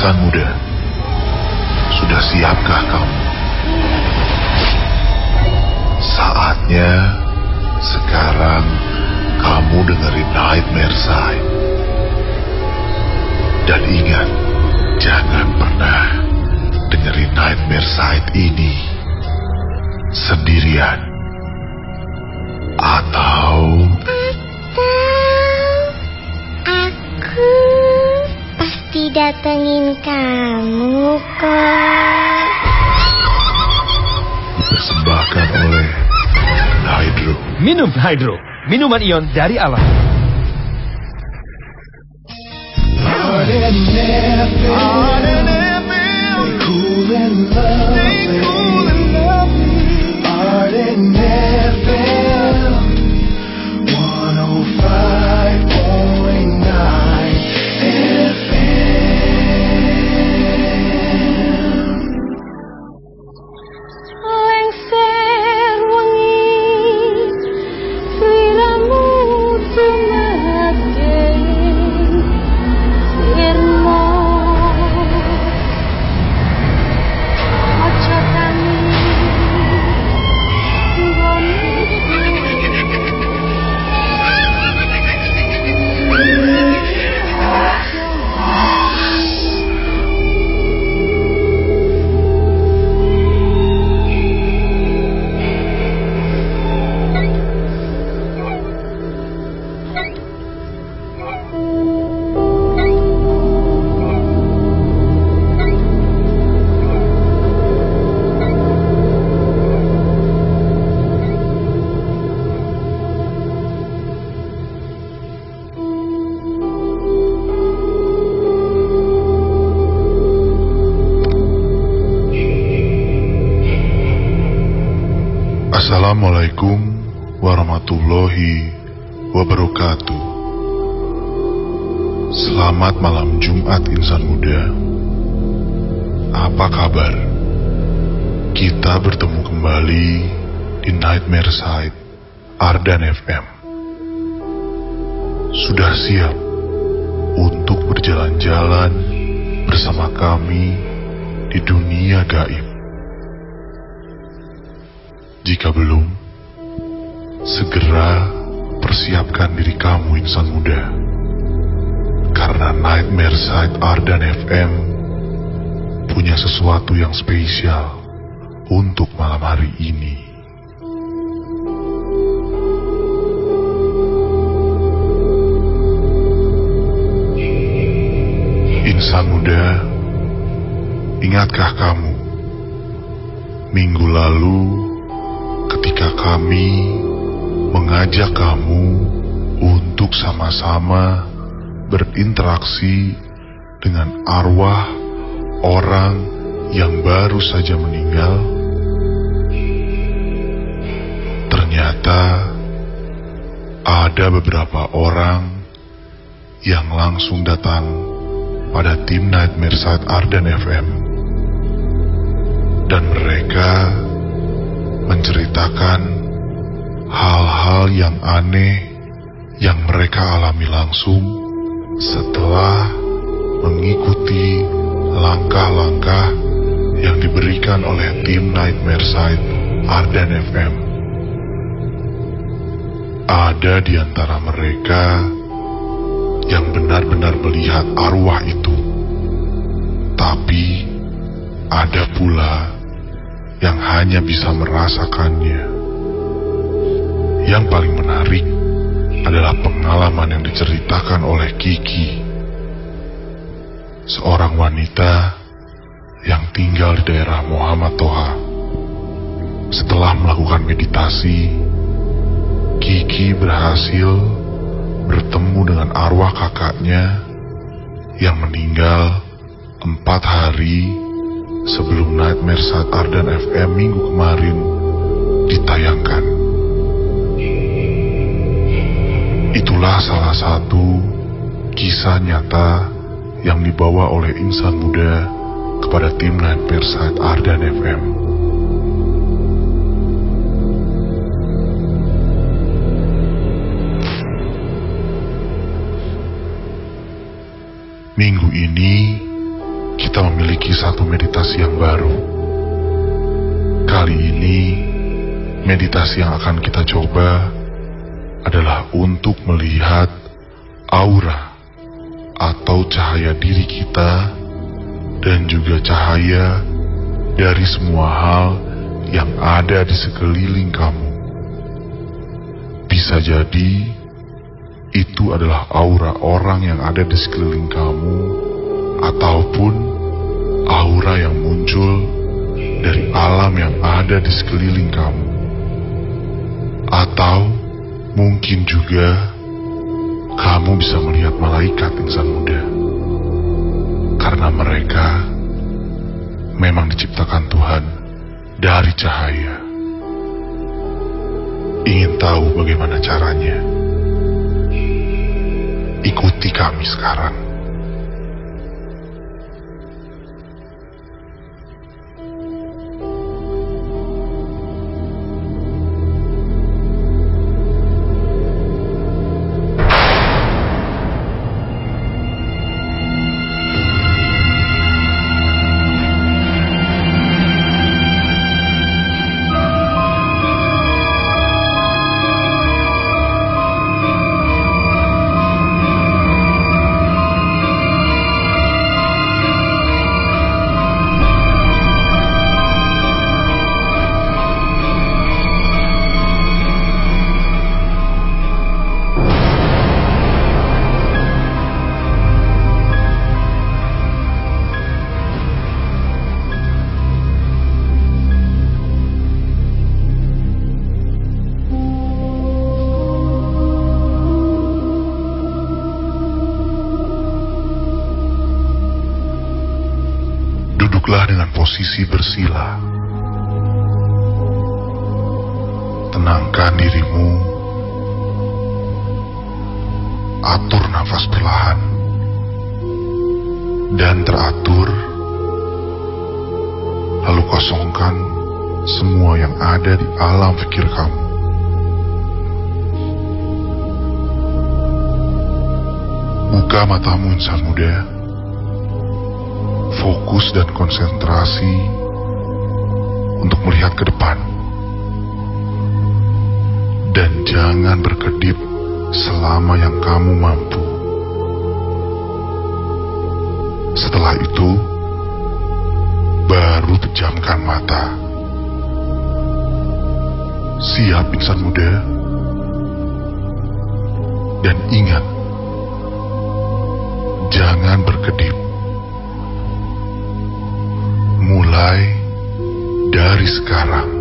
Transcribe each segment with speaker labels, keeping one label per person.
Speaker 1: Insan muda, sudah siapkah kamu? Saatnya sekarang kamu dengerin Nightmare Side. Dan ingat, jangan pernah dengerin Nightmare Side ini sendirian. Atau
Speaker 2: pasti datengin kamu kok.
Speaker 1: dipersembahkan oleh Hydro.
Speaker 3: Minum Hydro, minuman ion dari alam.
Speaker 2: Lengser
Speaker 1: wabarakatuh. Selamat malam Jumat insan muda. Apa kabar? Kita bertemu kembali di Nightmare Side Ardan FM. Sudah siap untuk berjalan-jalan bersama kami di dunia gaib. Jika belum, segera persiapkan diri kamu insan muda. Karena Nightmare Side Ardan FM punya sesuatu yang spesial untuk malam hari ini. Insan muda, ingatkah kamu minggu lalu ketika kami mengajak kamu untuk sama-sama berinteraksi dengan arwah orang yang baru saja meninggal. Ternyata ada beberapa orang yang langsung datang pada tim Nightmare Side Arden FM. Dan mereka menceritakan hal-hal yang aneh yang mereka alami langsung setelah mengikuti langkah-langkah yang diberikan oleh tim Nightmare Side Arden FM. Ada di antara mereka yang benar-benar melihat arwah itu. Tapi ada pula yang hanya bisa merasakannya. Yang paling menarik adalah pengalaman yang diceritakan oleh Kiki, seorang wanita yang tinggal di daerah Muhammad Toha. Setelah melakukan meditasi, Kiki berhasil bertemu dengan arwah kakaknya yang meninggal empat hari sebelum Nightmare Saat Ardan FM minggu kemarin ditayangkan. Itulah salah satu kisah nyata yang dibawa oleh insan muda kepada tim Nightmare Saat Ardan FM. Minggu ini kita memiliki satu meditasi yang baru. Kali ini, meditasi yang akan kita coba adalah untuk melihat aura atau cahaya diri kita dan juga cahaya dari semua hal yang ada di sekeliling kamu. Bisa jadi itu adalah aura orang yang ada di sekeliling kamu ataupun aura yang muncul dari alam yang ada di sekeliling kamu. Atau mungkin juga kamu bisa melihat malaikat insan muda. Karena mereka memang diciptakan Tuhan dari cahaya. Ingin tahu bagaimana caranya? Ikuti kami sekarang. Duduklah dengan posisi bersila. Tenangkan dirimu. Atur nafas perlahan. Dan teratur. Lalu kosongkan semua yang ada di alam pikir kamu. Buka matamu insan muda fokus dan konsentrasi untuk melihat ke depan. Dan jangan berkedip selama yang kamu mampu. Setelah itu, baru pejamkan mata. Siap insan muda. Dan ingat, jangan berkedip. Mulai dari sekarang.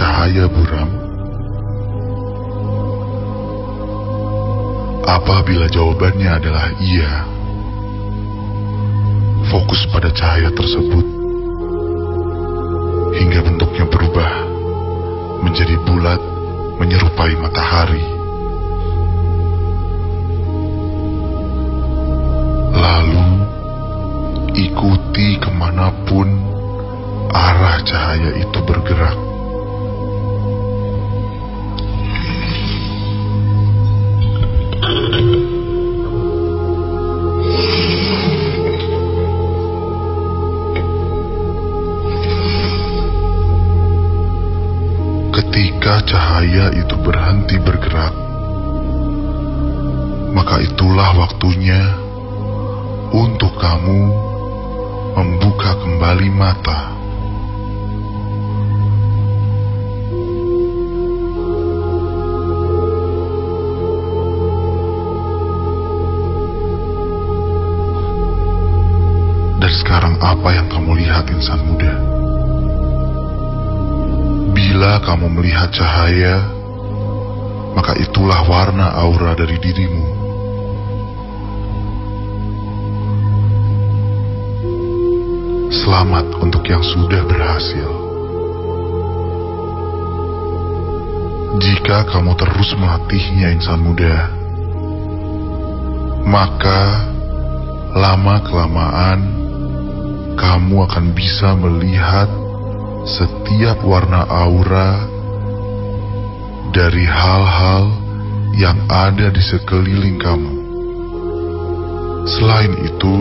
Speaker 1: Cahaya buram? Apabila jawabannya adalah iya, fokus pada cahaya tersebut hingga bentuknya berubah menjadi bulat menyerupai matahari. Lalu ikuti ke mana pun arah cahaya itu bergerak. Cahaya itu berhenti bergerak, maka itulah waktunya untuk kamu membuka kembali mata. Dan sekarang apa yang kamu lihat insan muda? Bila kamu melihat cahaya, maka itulah warna aura dari dirimu. Selamat untuk yang sudah berhasil. Jika kamu terus melatihnya insan muda, maka lama-kelamaan kamu akan bisa melihat setiap warna aura dari hal-hal yang ada di sekeliling kamu. Selain itu,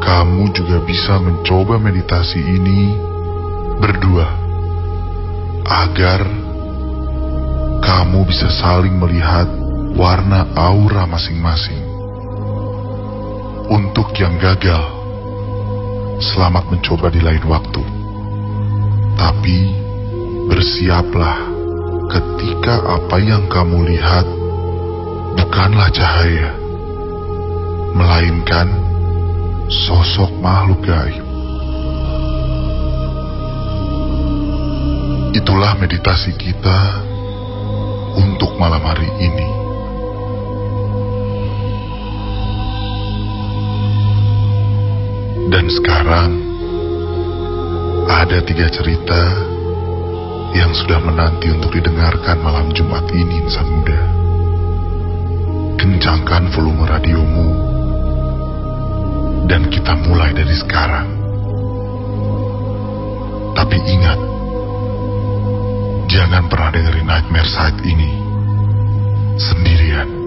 Speaker 1: kamu juga bisa mencoba meditasi ini berdua agar kamu bisa saling melihat warna aura masing-masing. Untuk yang gagal, selamat mencoba di lain waktu. Tapi bersiaplah ketika apa yang kamu lihat bukanlah cahaya, melainkan sosok makhluk gaib. Itulah meditasi kita untuk malam hari ini. Dan sekarang ada tiga cerita yang sudah menanti untuk didengarkan malam Jumat ini insan muda. Kencangkan volume radiomu dan kita mulai dari sekarang. Tapi ingat, jangan pernah dengerin Nightmare Side ini sendirian.